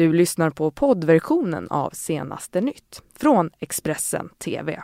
Du lyssnar på poddversionen av Senaste nytt från Expressen TV.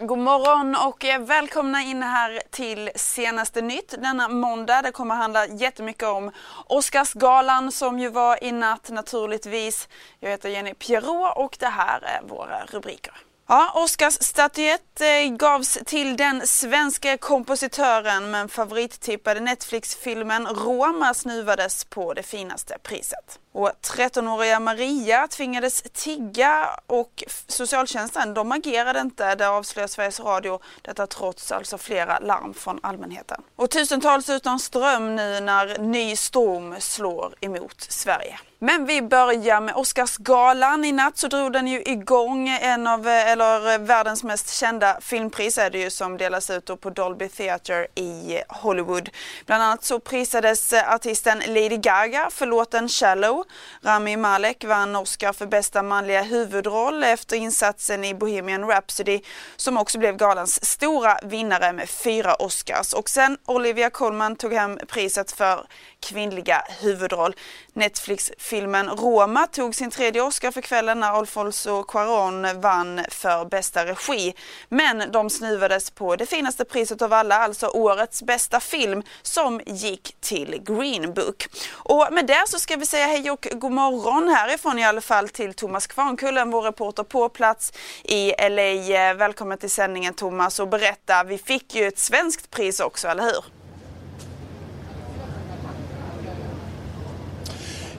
God morgon och eh, välkomna in här till senaste nytt denna måndag. Det kommer handla jättemycket om Oscarsgalan som ju var i natt naturligtvis. Jag heter Jenny Pierrot och det här är våra rubriker. Ja, Oscarsstatyett eh, gavs till den svenska kompositören men favorittippade Netflix-filmen Roma snuvades på det finaste priset. Och 13-åriga Maria tvingades tigga och socialtjänsten de agerade inte, det avslöjar Sveriges Radio. Detta trots alltså flera larm från allmänheten. Och tusentals utan ström nu när ny storm slår emot Sverige. Men vi börjar med Oscarsgalan. I natt så drog den ju igång en av, eh, eller eh, världens mest kända filmpris är det ju som delas ut på Dolby Theatre i Hollywood. Bland annat så prisades eh, artisten Lady Gaga för låten Shallow. Rami Malek vann Oscar för bästa manliga huvudroll efter insatsen i Bohemian Rhapsody som också blev galans stora vinnare med fyra Oscars. Och sen Olivia Colman tog hem priset för kvinnliga huvudroll. Netflix-filmen Roma tog sin tredje Oscar för kvällen när Alfonso Cuarón vann för bästa regi. Men de snuvades på det finaste priset av alla, alltså årets bästa film som gick till Green Book. Och med det så ska vi säga hej och god morgon härifrån i alla fall till Thomas Kvarnkullen, vår reporter på plats i LA. Välkommen till sändningen Thomas och berätta, vi fick ju ett svenskt pris också, eller hur?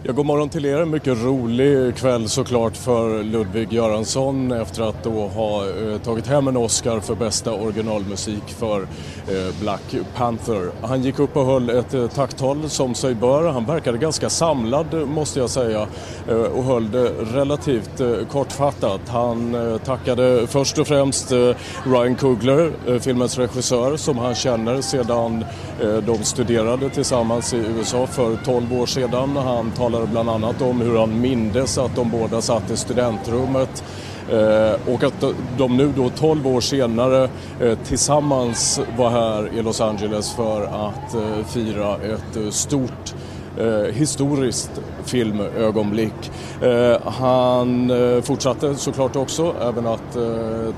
Ja, god morgon till er. Mycket rolig kväll såklart för Ludvig Göransson efter att då ha eh, tagit hem en Oscar för bästa originalmusik för eh, Black Panther. Han gick upp och höll ett eh, tacktal som sig bör. Han verkade ganska samlad måste jag säga eh, och höll det relativt eh, kortfattat. Han eh, tackade först och främst eh, Ryan Coogler, eh, filmens regissör som han känner sedan eh, de studerade tillsammans i USA för 12 år sedan. Han talade bland annat om hur han mindes att de båda satt i studentrummet eh, och att de nu då 12 år senare eh, tillsammans var här i Los Angeles för att eh, fira ett stort Eh, historiskt filmögonblick. Eh, han eh, fortsatte såklart också även att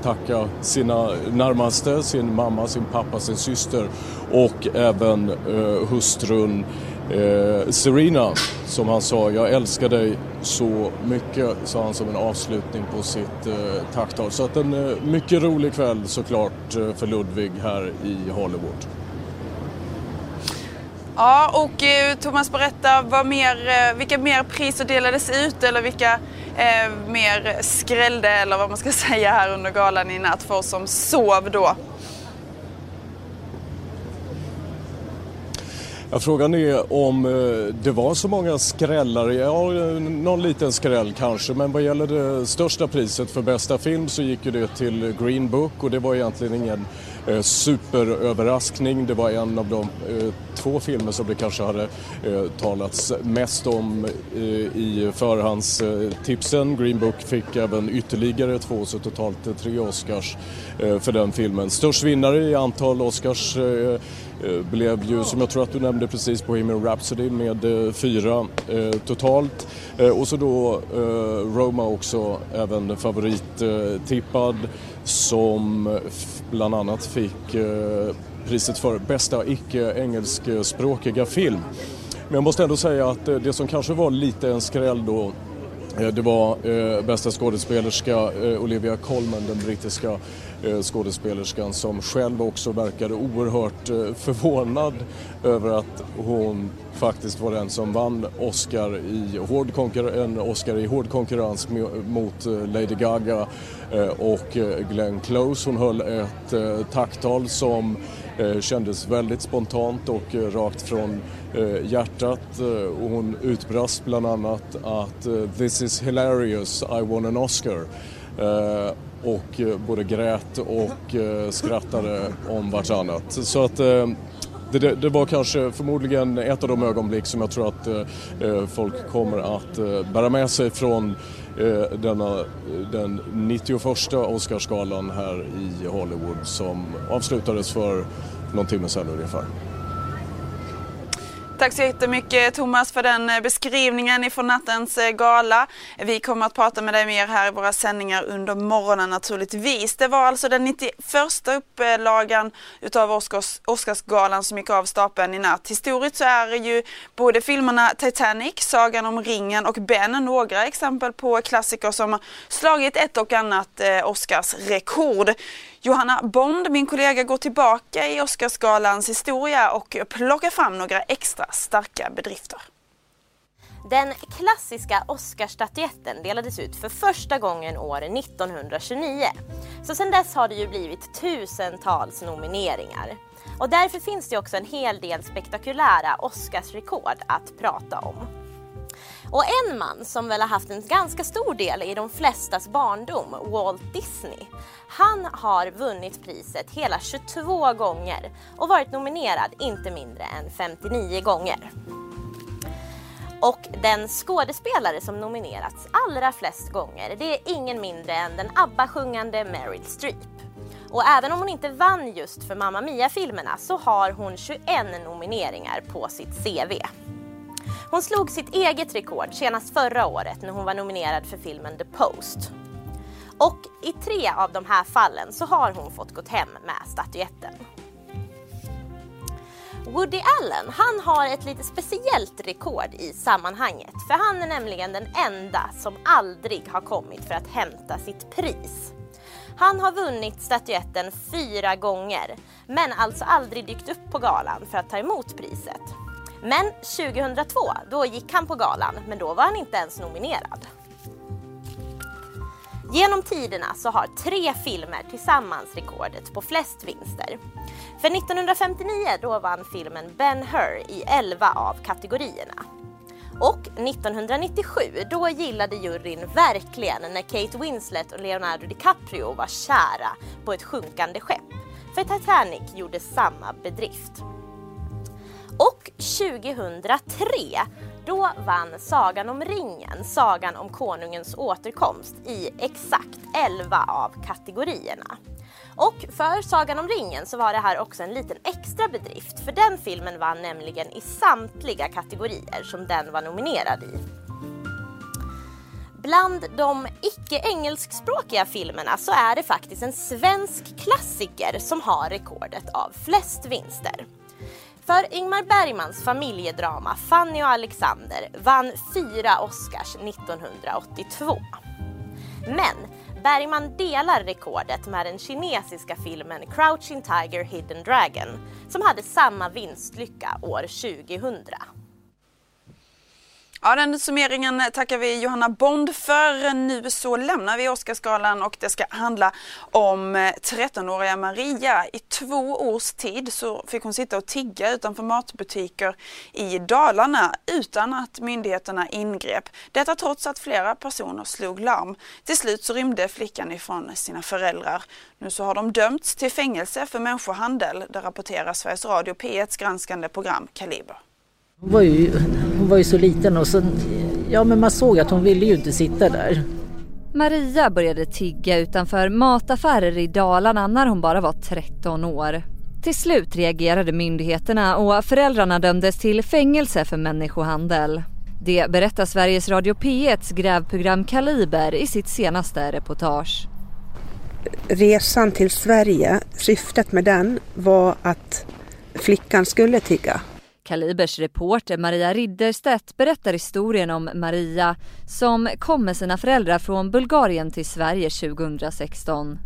tacka sina närmaste, sin mamma, sin pappa, sin syster och även hustrun Eh, Serena, som han sa, jag älskar dig så mycket, sa han som en avslutning på sitt eh, tacktal. Så att en eh, mycket rolig kväll såklart eh, för Ludvig här i Hollywood. Ja, och eh, Thomas berätta vad mer, eh, vilka mer priser delades ut eller vilka eh, mer skrällde eller vad man ska säga här under galan i natt för oss som sov då. Ja, frågan är om eh, det var så många skrällare. Ja, någon liten skräll kanske. Men vad gäller det största priset för bästa film så gick ju det till Green Book och det var egentligen ingen eh, superöverraskning. Det var en av de eh, två filmer som det kanske hade eh, talats mest om eh, i förhandstipsen. Green Book fick även ytterligare två, så totalt tre Oscars eh, för den filmen. Störst vinnare i antal Oscars eh, eh, blev ju, som jag tror att du nämnde precis, Bohemian Rhapsody med eh, fyra totalt. och så då Roma också, även favorittippad, som bland annat fick priset för bästa icke-engelskspråkiga film. Men jag måste ändå säga att eh, det som kanske var lite en skräll då eh, det var eh, bästa skådespelerska eh, Olivia Colman, den brittiska eh, skådespelerskan som själv också verkade oerhört eh, förvånad över att hon faktiskt var den som vann Oscar i hård en Oscar i hård konkurrens mot eh, Lady Gaga eh, och eh, Glenn Close. Hon höll ett tacktal som kändes väldigt spontant och rakt från hjärtat och hon utbrast bland annat att “This is hilarious, I won an Oscar” och både grät och skrattade om vartannat. Så att det, det, var kanske förmodligen ett av de ögonblick som jag tror att eh, eh folk kommer att eh, bära med sig från eh, denna, den 91 Oscarsgalan här i Hollywood som avslutades för någon timme sedan ungefär. Tack så jättemycket Thomas för den eh, beskrivningen ifrån nattens eh, gala. Vi kommer att prata med dig mer här i våra sändningar under morgonen naturligtvis. Det var alltså den 91 upplagan utav Oscars, Oscarsgalan som gick av stapeln i natt. Historiskt så är ju både filmerna Titanic, Sagan om ringen och Ben några exempel på klassiker som slagit ett och annat eh, Oscarsrekord. Johanna Bond, min kollega, går tillbaka i Oscarsgalans historia och plockar fram några extra starka bedrifter. Den klassiska Oscarsstatyetten delades ut för första gången år 1929. Så sedan dess har det ju blivit tusentals nomineringar. Och därför finns det också en hel del spektakulära Oscarsrekord att prata om. Och en man som väl har haft en ganska stor del i de flestas barndom, Walt Disney, han har vunnit priset hela 22 gånger och varit nominerad inte mindre än 59 gånger. Och den skådespelare som nominerats allra flest gånger det är ingen mindre än den ABBA-sjungande Meryl Streep. Och även om hon inte vann just för Mamma Mia-filmerna så har hon 21 nomineringar på sitt CV. Hon slog sitt eget rekord senast förra året när hon var nominerad för filmen The Post. Och i tre av de här fallen så har hon fått gått hem med statyetten. Woody Allen, han har ett lite speciellt rekord i sammanhanget. För han är nämligen den enda som aldrig har kommit för att hämta sitt pris. Han har vunnit statyetten fyra gånger, men alltså aldrig dykt upp på galan för att ta emot priset. Men 2002, då gick han på galan, men då var han inte ens nominerad. Genom tiderna så har tre filmer tillsammans rekordet på flest vinster. För 1959 då vann filmen Ben Hur i 11 av kategorierna. Och 1997 då gillade juryn verkligen när Kate Winslet och Leonardo DiCaprio var kära på ett sjunkande skepp. För Titanic gjorde samma bedrift. Och 2003 då vann Sagan om ringen, Sagan om konungens återkomst i exakt 11 av kategorierna. Och för Sagan om ringen så var det här också en liten extra bedrift för den filmen vann nämligen i samtliga kategorier som den var nominerad i. Bland de icke-engelskspråkiga filmerna så är det faktiskt en svensk klassiker som har rekordet av flest vinster. För Ingmar Bergmans familjedrama Fanny och Alexander vann fyra Oscars 1982. Men Bergman delar rekordet med den kinesiska filmen Crouching Tiger Hidden Dragon som hade samma vinstlycka år 2000. Ja, den summeringen tackar vi Johanna Bond för. Nu så lämnar vi Oscarsgalan och det ska handla om eh, 13-åriga Maria. I två års tid så fick hon sitta och tigga utanför matbutiker i Dalarna utan att myndigheterna ingrep. Detta trots att flera personer slog larm. Till slut så rymde flickan ifrån sina föräldrar. Nu så har de dömts till fängelse för människohandel. Det rapporterar Sveriges Radio P1s granskande program Kaliber. Hon var ju, hon var ju så liten och så, ja men man såg att hon ville ju inte sitta där. Maria började tigga utanför mataffärer i Dalarna när hon bara var 13 år. Till slut reagerade myndigheterna och föräldrarna dömdes till fängelse för människohandel. Det berättar Sveriges Radio P1s grävprogram Kaliber i sitt senaste reportage. Resan till Sverige, syftet med den var att flickan skulle tigga. Kalibers reporter Maria Ridderstedt berättar historien om Maria som kom med sina föräldrar från Bulgarien till Sverige 2016.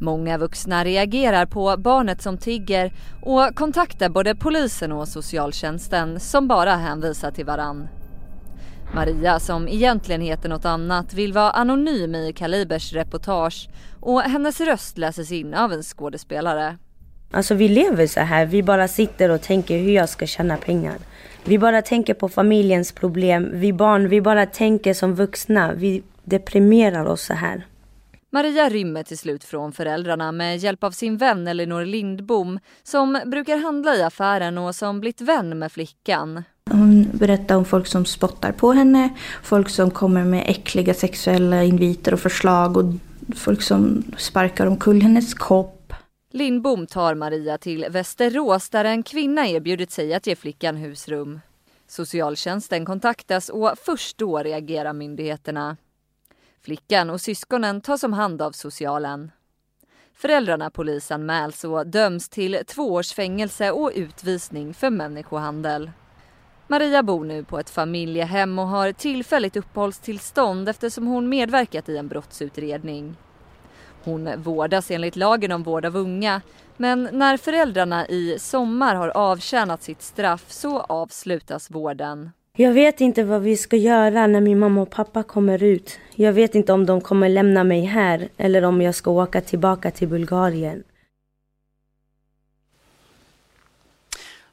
Många vuxna reagerar på barnet som tigger och kontaktar både polisen och socialtjänsten som bara hänvisar till varann. Maria, som egentligen heter något annat, vill vara anonym i Kalibers reportage och hennes röst läses in av en skådespelare. Alltså vi lever så här. Vi bara sitter och tänker hur jag ska tjäna pengar. Vi bara tänker på familjens problem. Vi barn, vi bara tänker som vuxna. Vi deprimerar oss så här. Maria rymmer till slut från föräldrarna med hjälp av sin vän Elinor Lindbom som brukar handla i affären och som blivit vän med flickan. Hon berättar om folk som spottar på henne, folk som kommer med äckliga sexuella inviter och förslag och folk som sparkar omkull hennes kopp. Lindbom tar Maria till Västerås där en kvinna erbjudit sig att ge flickan husrum. Socialtjänsten kontaktas och först då reagerar myndigheterna. Flickan och syskonen tas om hand av socialen. Föräldrarna polisanmäls och döms till två års fängelse och utvisning för människohandel. Maria bor nu på ett familjehem och har tillfälligt uppehållstillstånd eftersom hon medverkat i en brottsutredning. Hon vårdas enligt lagen om vård av unga men när föräldrarna i sommar har avtjänat sitt straff så avslutas vården. Jag vet inte vad vi ska göra när min mamma och pappa kommer ut. Jag vet inte om de kommer lämna mig här eller om jag ska åka tillbaka till Bulgarien.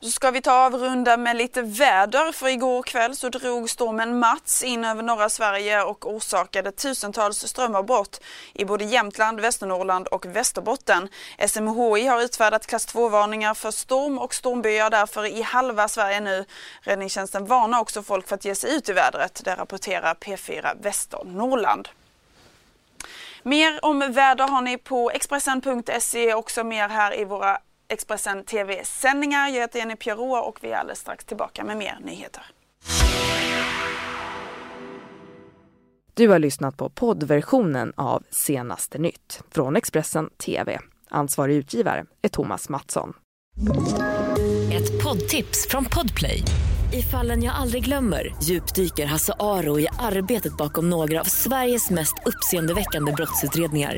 Så ska vi ta avrunda med lite väder för igår kväll så drog stormen Mats in över norra Sverige och orsakade tusentals strömavbrott i både Jämtland, Västernorrland och Västerbotten. SMHI har utfärdat klass 2-varningar för storm och stormbyar därför i halva Sverige nu. Räddningstjänsten varnar också folk för att ge sig ut i vädret. Det rapporterar P4 Västernorrland. Mer om väder har ni på Expressen.se, också mer här i våra Expressen TV-sändningar. Jag heter Jenny Pierrot och vi är alldeles strax tillbaka med mer nyheter. Du har lyssnat på poddversionen av Senaste nytt från Expressen TV. Ansvarig utgivare är Thomas Mattsson. Ett poddtips från Podplay. I fallen jag aldrig glömmer djupdyker Hasse Aro i arbetet bakom några av Sveriges mest uppseendeväckande brottsutredningar